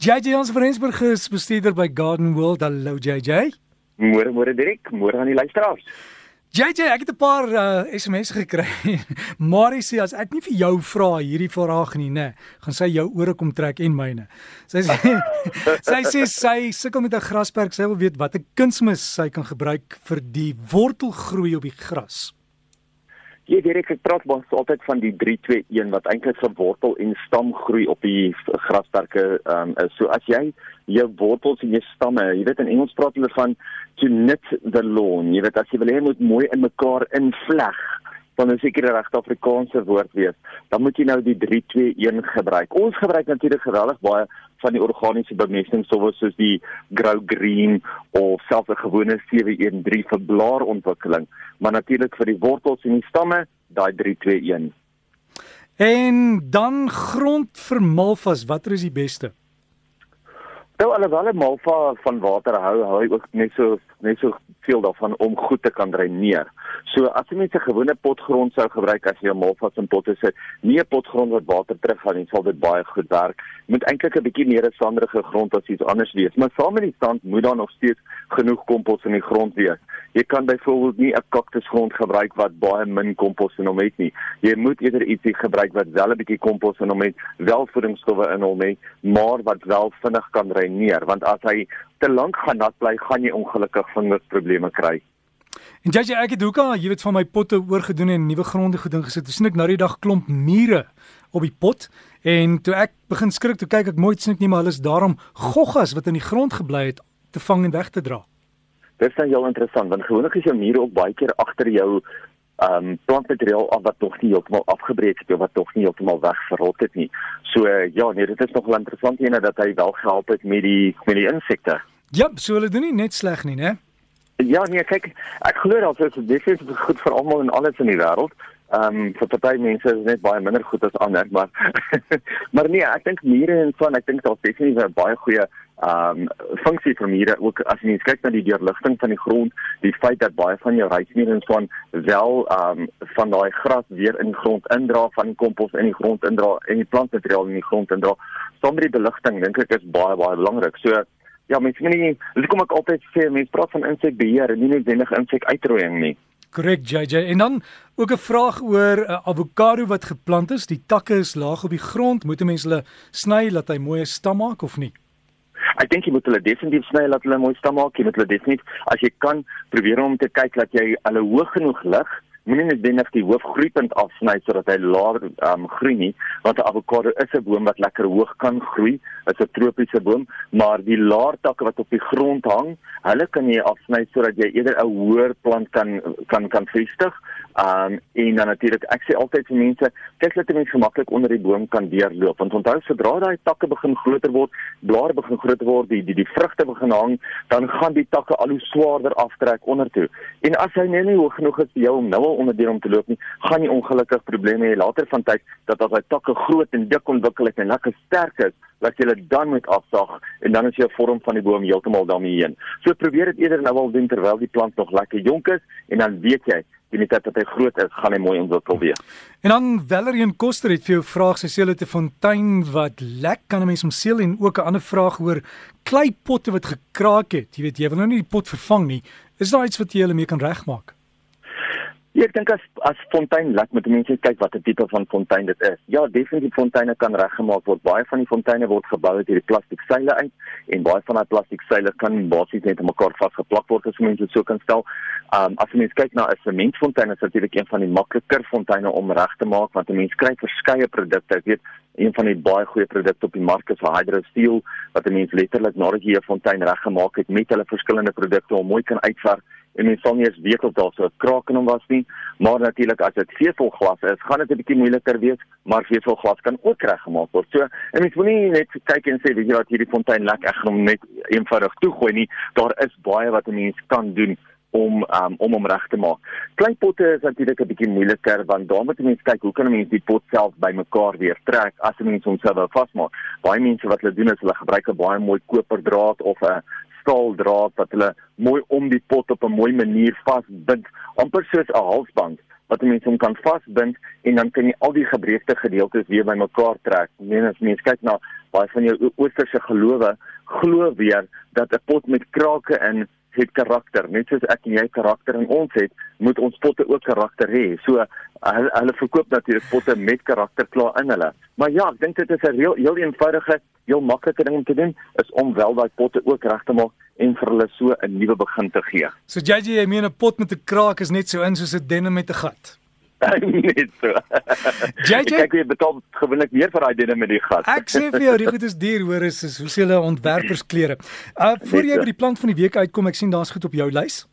JJ ons Rensburg is bestuurder by Garden World. Hallo JJ. Môre môre Dirk, môre aan die luisteraars. JJ, ek het 'n paar uh, SMS'e gekry. Marie sê as ek nie vir jou vra hierdie vraag nie, nê, gaan sy jou ore kom trek en myne. Sy sê sy sê sy sukkel met 'n grasperk. Sy wil weet watter kunsmis sy kan gebruik vir die wortelgroei op die gras. Jy weet ek praat mos altyd van die 321 wat eintlik vir wortel en stam groei op die grasperke um, is. So as jy jou wortels en jou stamme, jy weet in Engels praat hulle van to knit the lawn. Jy weet as jy wil hê moet mooi in mekaar invleg dan is seker die regte Afrikaanse woord wees. Dan moet jy nou die 321 gebruik. Ons gebruik natuurlik geweldig baie van die organiese bemestingsstowwe soos die Grow Green of selfs 'n gewone 713 vir blaarontwikkeling, maar natuurlik vir die wortels en die stamme, daai 321. En dan grond vir malvas, watter is die beste? Nou alhoewel 'n malva van water hou, hou hy ook net so net so veel daarvan om goed te kan dreineer. So as jy net 'n gewone potgrond sou gebruik as jy 'n malvas in potte sit, nie 'n potgrond wat water terughou nie, sal dit baie goed werk. Moet eintlik 'n bietjie meer sanderige grond as iets anders wees, maar saam met die sand moet daar nog steeds genoeg kompos in die grond wees. Jy kan byvoorbeeld nie 'n kaktusgrond gebruik wat baie min kompos in hom het nie. Jy moet eerder ietsie gebruik wat wel 'n bietjie kompos in hom het, wel voedingsstowwe in hom het, maar wat wel vinnig kan dreineer, want as hy te lank gaan nat bly, gaan jy ongelukkig vingerdprobleme kry. En JJ ek het hoeka, jy weet van my potte oorgedoen en nuwe gronde gedoen gesit. Toe sien ek nou die dag klomp mure op die pot en toe ek begin skrik toe kyk ek nooit sien ek nie maar hulle is daarom goggas wat in die grond gebly het te vang en weg te dra. Dit is dan heel interessant want gewoonlik is jou mure ook baie keer agter jou ehm um, plantmateriaal af wat nog nie heeltemal afgebreek het of wat nog nie heeltemal wegverrot het nie. So uh, ja, nee, dit is nogal interessant ene dat hy wel gehelp het met die met die insekte. Ja, so hulle doen nie net sleg nie, né? Ja, nee, kyk, ek glo dat dit definitief goed vir almal en alles in die wêreld. Ehm um, vir party mense is net baie minder goed as ander, maar maar nee, ek dink mure en van ek dink daar's definitief 'n baie goeie ehm um, funksie vir mure ook as jy kyk na die deurligting van die grond, die feit dat baie van jou reismure en van wel ehm um, van daai gras weer in die grond indra, van die kompos in die grond indra en die plantmateriaal in die grond indra. Sonder die beligting dink ek is baie baie belangrik. So Ja, mens moet nie dis kom ek altyd sê mense praat van insekbeheer en nie net wenig insekuitroeiing nie. Korrek JJ. En dan ook 'n vraag oor 'n uh, avokado wat geplant is. Die takke is laag op die grond. Moet 'n mens hulle sny laat hy mooi stam maak of nie? Ek dink jy moet hulle definitief sny laat hulle mooi stam maak. Jy moet hulle definitief as jy kan probeer om te kyk dat jy hulle hoog genoeg lig moenie net binne die hoofgroeipunt afsny sodat hy laer um, groei nie want 'n avokado is 'n boom wat lekker hoog kan groei. Is 'n tropiese boom maar die laer takke wat op die grond hang hulle kan jy afsny sodat jy eerder 'n hoër plant kan kan kan vestig um, en dan natuurlik ek sê altyd vir mense kyk dat jy mens gemaklik onder die boom kan deurloop want onthou sodra daai takke begin groter word blare begin groter word die die, die vrugte begin hang dan gaan die takke al hoe swaarder aftrek ondertoe. En as hy net nie hoog genoeg is vir jou om nou al onderdeur om te loop nie, gaan jy ongelukkig probleme hê later van tyd dat as hy takke groot en dik ontwikkel het en lekker sterk is, dat jy dit dan moet afsag en dan is jou vorm van die boom heeltemal daarmee heen. So probeer dit eerder nou al doen terwyl die plant nog lekker jonk is en dan weet jy die net dat hy groot is, gaan hy mooi ontwikkel weer. En dan Valerian Koster het vir jou vraag sy hulle het 'n fontein wat lek kan 'n mens hom seël en ook 'n ander vraag oor kleipotte wat gekraak het. Jy weet jy wil nou nie die pot vervang nie. Is daar iets wat jy hulle mee kan regmaak? Ja, ek dink as as fontein laat met mense kyk wat 'n tipe van fontein dit is. Ja, definitief fonteine kan reggemaak word. Baie van die fonteine word gebou uit hierdie plastiek seile uit en baie van daai plastiek seile kan basies net aan mekaar vasgeplak word as mense dit so kan stel. Um as jy mens kyk na 'n sementfontein is natuurlik een van die makliker fonteine om reg te maak want 'n mens kry verskeie produkte. Ek weet een van die baie goeie produkte op die mark is Hydrosteel wat 'n mens letterlik nadat jy 'n fontein reggemaak het met hulle verskillende produkte om mooi kan uitverf en mens sal nie eens weet of daar so 'n kraak in hom was nie, maar natuurlik as dit veselglas is, gaan dit 'n bietjie moeiliker wees, maar veselglas kan ook reggemaak word. So, en mens moenie net kyk en sê weet jy wat hierdie fontein lek ek gaan hom net eenvoudig toegooi nie. Daar is baie wat 'n mens kan doen om um, om hom reg te maak. Kleinpotte is natuurlik 'n bietjie moeiliker want dan moet jy mens kyk hoe kan 'n mens die pot self bymekaar weer trek as 'n mens hom self wil vasmaak. Baie mense wat hulle doen is hulle gebruik 'n baie mooi koperdraad of 'n staaldraad wat hulle mooi om die pot op 'n mooi manier vasbind, amper soos 'n halsband wat 'n mens hom kan vasbind en dan kan jy al die gebreekte gedeeltes weer bymekaar trek. Meen as mens kyk na baie van jou oosterse gelowe, glo weer dat 'n pot met krake in het karakter. Net soos ek en jy karakter in ons het, moet ons potte ook karakter hê. So hulle, hulle verkoop natuurlik potte met karakter klaar in hulle. Maar ja, ek dink dit is 'n heel heel eenvoudige, heel maklike ding om te doen, is om wel daai potte ook reg te maak en vir hulle so 'n nuwe begin te gee. So JJ, jy meen 'n pot met 'n kraak is net so in soos 'n denim met 'n gat. Net so. JJ kyk jy betaal gewoonlik meer vir daai dinge met die gat. ek sê vir jou, die goed is duur, hoor, is, is hoe sê hulle ontwerpersklere. Uh voor jy by die plant van die week uitkom, ek sien daar's goed op jou lys.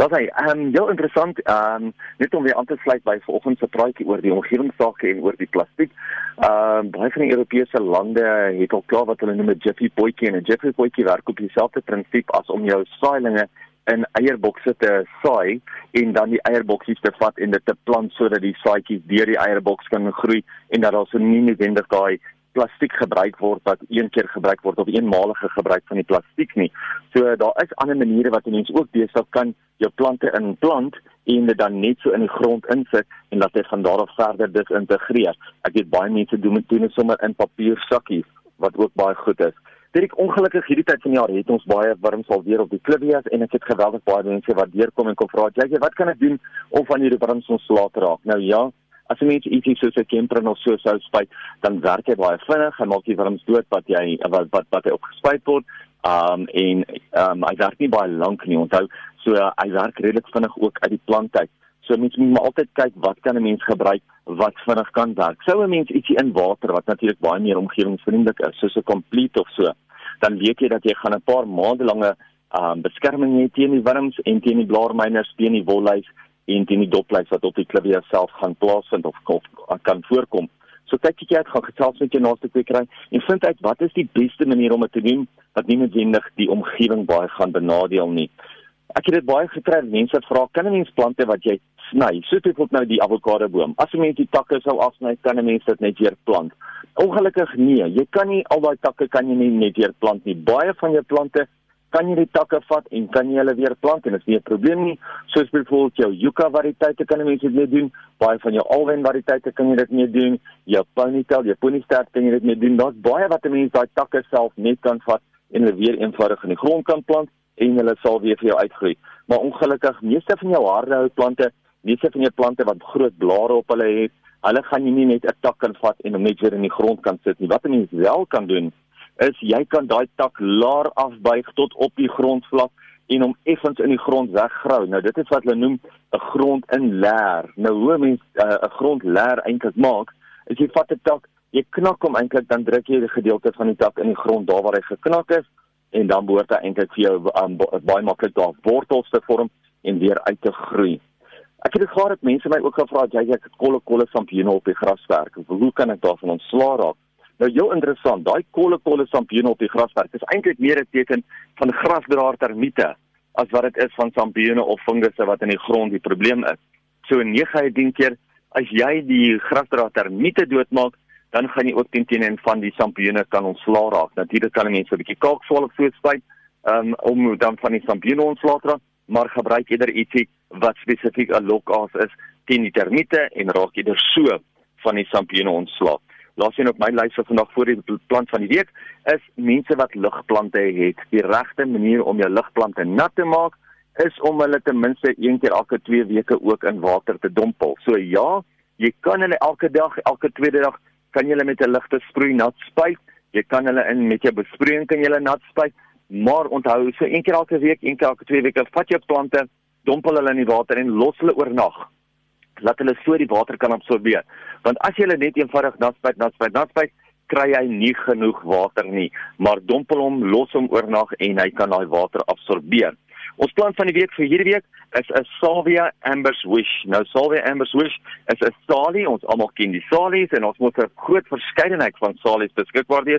Dat hy ehm um, heel interessant ehm um, net om weer aan te sluit by vanoggend se praatjie oor die omgewingsake en oor die plastiek. Ehm um, baie van die Europese lande het al klaar wat hulle noem 'n Jiffy potjie en 'n Jiffy potjie werk op dieselfde prinsip as om jou saailinge in eierbokse te saai en dan die eierboksies te vat en dit te plant sodat die saaitjies deur die eierboks kan groei en dat daar so nie noodwendig daai plastiek gebruik word wat een keer gebruik word of eenmalige gebruik van die plastiek nie. So daar is ander maniere wat 'n mens ook besig kan jou plante inplant en dit dan net so in die grond insit en laat dit van daar af verder dis integreer. Ek weet baie mense doen dit doen dit sommer in papiersakkies wat ook baie goed is. Is ongelukkig hierdie tyd van die jaar het ons baie warm sal weer op die klippies en ek het geweldig baie mense wat deurkom en kom vra, "Jy, wat kan ek doen om van hierdie warm son slaap te raak?" Nou ja, as jy net ietsie soos 'n kemper of so sou spuit, dan werk hy baie vinnig en maak die wurms dood wat jy wat wat wat hy opgespuit word. Um en um hy werk nie baie lank nie. Onthou, so uh, hy werk redelik vinnig ook uit die plant uit. So mens moet altyd kyk wat kan 'n mens gebruik wat vinnig kan werk. Sou 'n mens ietsie in water wat natuurlik baie meer omgewingsvriendelik is, soos 'n complete of so, dan weet jy dat jy gaan 'n paar maande lange um beskerming hê teen die wurms en teen die blaarmyners, teen die wolluis en teen die doplys wat op die klipie self gaan plaasvind of, of kan voorkom. So kyk jy uit gaan gesels met jou naaste kwekery en vind uit wat is die beste manier om dit te doen wat nie noodwendig die omgewing baie gaan benadeel nie. Ek het dit baie gekry mense vra kan 'n mens plante wat jy sny soos byvoorbeeld nou die avokado boom. As 'n mens die takke sou afsny, kan 'n mens dit net weer plant. Ongelukkig nee, jy kan nie al daai takke kan jy nie net weer plant nie. Baie van jou plante kan jy die takke vat en kan jy hulle weer plant en dit is nie 'n probleem nie. Soos byvoorbeeld jou yucca variëteite kan mense dit mee doen. Baie van jou alwen variëteite kan jy dit mee doen. Jou ponytail, jou ponystaart kan jy dit mee doen. Daar's baie wat mense daai takke self net kan vat en hulle weer eenvoudig in die grond kan plant en hulle sal weer vir jou uitgroei. Maar ongelukkig, meeste van jou hardhout plante, meeste van jou plante wat groot blare op hulle het, hulle gaan jy nie net 'n tak kan vat en hom net weer in die grond kan sit nie. Wat 'n mens wel kan doen is jy kan daai tak laer afbuig tot op die grondvlak en hom effens in die grond weggrou. Nou dit is wat hulle noem 'n grond in leer. Nou hoe mense eh, 'n uh, grond leer eintlik maak, is jy vat 'n tak, jy knak hom eintlik dan druk jy die gedeelte van die tak in die grond daar waar hy geknak is en dan behoort hy eintlik vir jou um, baie maklik daar wortels te vorm en weer uit te groei. Ek het gehad dat mense my ook gevra het jy ek het kolle kolle sampioene op die graswerk. Hoe kan ek daarvan ontslaa raak? Nou heel interessant, daai kolle kolle sampioene op die graswerk is eintlik meer 'n teken van grasdraer termiete as wat dit is van sampioene of fungusse wat in die grond die probleem is. So 9 uit 10 keer as jy die grasdraer termiete doodmaak, dan gaan jy ook teen teen van die sampioene kan ontslaa raak. Natuurlik kan mense 'n bietjie kalkswalk so spuit um, om dan van die sampioene ontslaa te raak, maar gebruik eerder ietsie wat spesifiek 'n lokaas is teen die termiete en raak jy er so van die sampioene ontslaa. Laaste een op my lys vir vandag voor die plant van die week is mense wat ligplante het. Die regte manier om jou ligplante nat te maak is om hulle ten minste een keer elke 2 weke ook in water te dompel. So ja, jy kan hulle elke dag, elke tweede dag kan jy hulle met 'n ligte sproei nat spuit. Jy kan hulle in met jou besproeiing kan jy hulle nat spuit. Maar onthou, so een keer elke week, een keer elke 2 weke, vat jou plante, dompel hulle in die water en los hulle oornag laat hulle so die water kan absorbeer. Want as jy hulle net eenvoudig natspuit, natspuit, natspuit, kry hy nie genoeg water nie, maar dompel hom, los hom oornag en hy kan daai water absorbeer. Ons plan van die week vir hierdie week is 'n Salvia Amber's Wish. Nou Salvia Amber's Wish is 'n salie, ons almal ken die salies en ons moet 'n groot verskeidenheid van salies beskikbaar hê.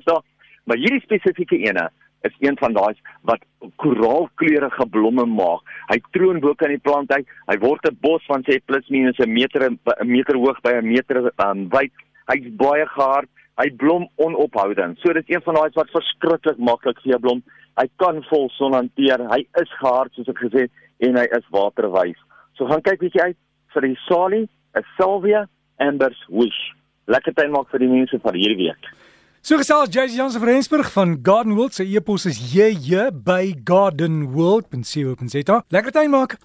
Maar hierdie spesifieke ene is een van daai wat koraalkleurige blomme maak. Hy troon bo kan die plant uit. Hy word 'n bos van sê plus minus 'n meter 'n meter hoog by 'n meter um, wyd. Hy's baie gehard. Hy blom onophoudend. So dit is een van daai wat verskriklik maklik vir jou blom. Hy kan vol son hanteer. Hy is gehard soos ek gesê en hy is waterwys. So gaan kyk bietjie uit vir die salie, 'n salvia ambers wish. Lekker tyd maak vir die mense van hierdie week. So gesels JJ Jansen van Rensburg van Garden World. Sy e-pos is jj by gardenworld.co.za. Lekker tyd maak.